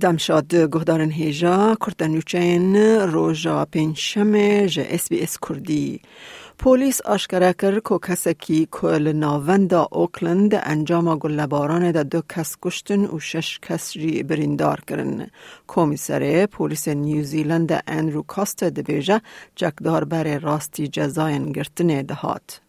دمشاد گهدارن هیجا کرتنوچین روژا پنجشمه جه اس بی اس کردی پلیس آشکره کرد که کسکی کل ناوند اوکلند انجام گلباران دا دو کس کشتن و شش کس جی بریندار کرن. کمیسر پلیس نیوزیلند انرو کاست دبیجه جکدار بر راستی جزاین گرتن دهات.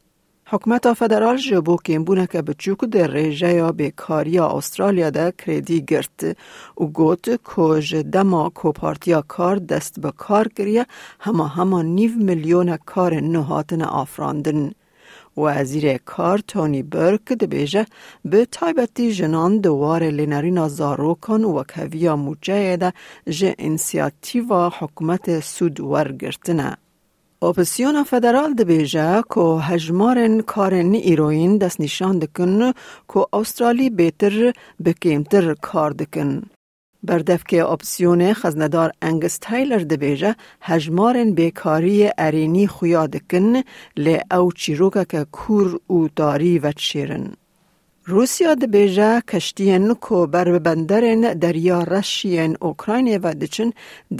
حکومت فدرال جبو کمبونه که بچوک در ریجه یا بیکاری استرالیا ده کردی گرت و گوت کج دما کو پارتیا کار دست به کار کریه همه همه نیو میلیون کار نهاتن آفراندن. وزیر کار تونی برک ده بیجه به تایبتی جنان دوار لینرین زاروکان و کویا موجه ده جه انسیاتیو حکومت سود ورگرتنه. اپسیون فدرال دبیجه که هجمارن کارن ایروین دست نشان دکن که استرالی بهتر بکیمتر کار دکن. بردف که اپسیون خزندار انگس تایلر دبیجه هجمارن بیکاری ارینی خویا دکن لی او چیروکا که کور او داری و چیرن. روسیا د بیجا کشتین کو بر بندرین دریا رشین اوکراین و دچن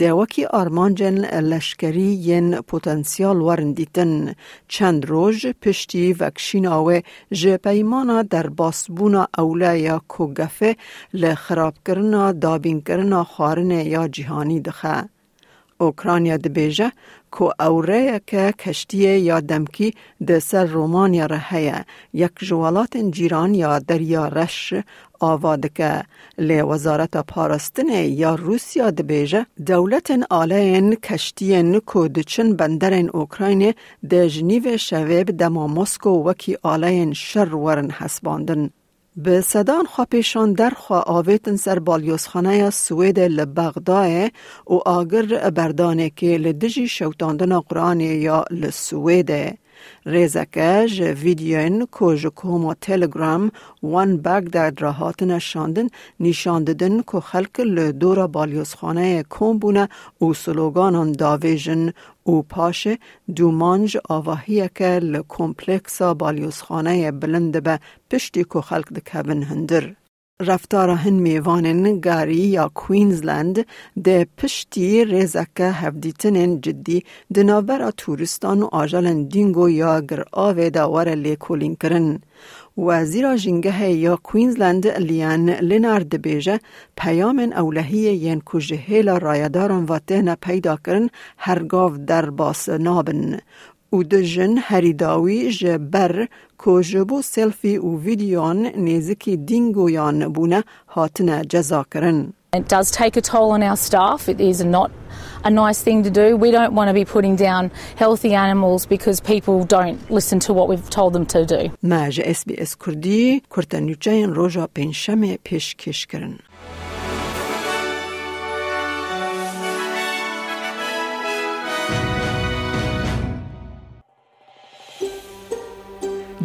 د وکی آرمانجن لشکری ین پتانسیال ورندیتن چند روز پشتی وکشیناوه جه پیمانا در باسبونا اولا یا کو گفه لخراب کرنا دابین کرنا خارن یا جهانی دخه. اوکراینیا دبیجه کو اوره که کشتی یا دمکی د سر رومانیا رهیه یک جوالات جیران یا دریا رش آواده که لی وزارت پارستن یا روسیا دبیجه دولت آلین کشتی کو دچن بندرین اوکراین د جنیو شویب دما مسکو وکی آلین شر ورن حسباندن. به صدان خواپیشان در خوا آویتن سر بالیوزخانه سوید لبغدای و آگر بردانه که لدجی شوتاندن قرآن یا لسویده. ریزکش ویدیوین که کوما تلگرام وان بگ در راهات نشاندن نشان دادن که خلق لدورا بالیوزخانه کم بونه و سلوگانان داویجن او پاش دومانج آواهیه که لکمپلکسا بالیوزخانه بلند به پشتی که خلق دکبن هندر. رفتار هن میوانن گاری یا کوینزلند ده پشتی ریزک هفدیتنین جدی دنابرا تورستان و آجالن دینگو یا گر آوه داور لیکولین کرن. وزیر جنگه یا کوینزلند لیان لینارد بیجه پیام اولهی ین کجهیل رایداران و تهن پیدا کرن هرگاو در باس نابن. او د جن هریداوی جبر کو جبو سلفی او ویدیوان نزکی دینگویان بونه هاتنه جزا کرن. It does take a toll on our staff. It is not a nice thing to do. We don't want to be putting down healthy animals because people don't listen to what we've told them to do. ماج اس بی اس کردی کرتنیوچین روژا پنجشنبه پیش کش کرن.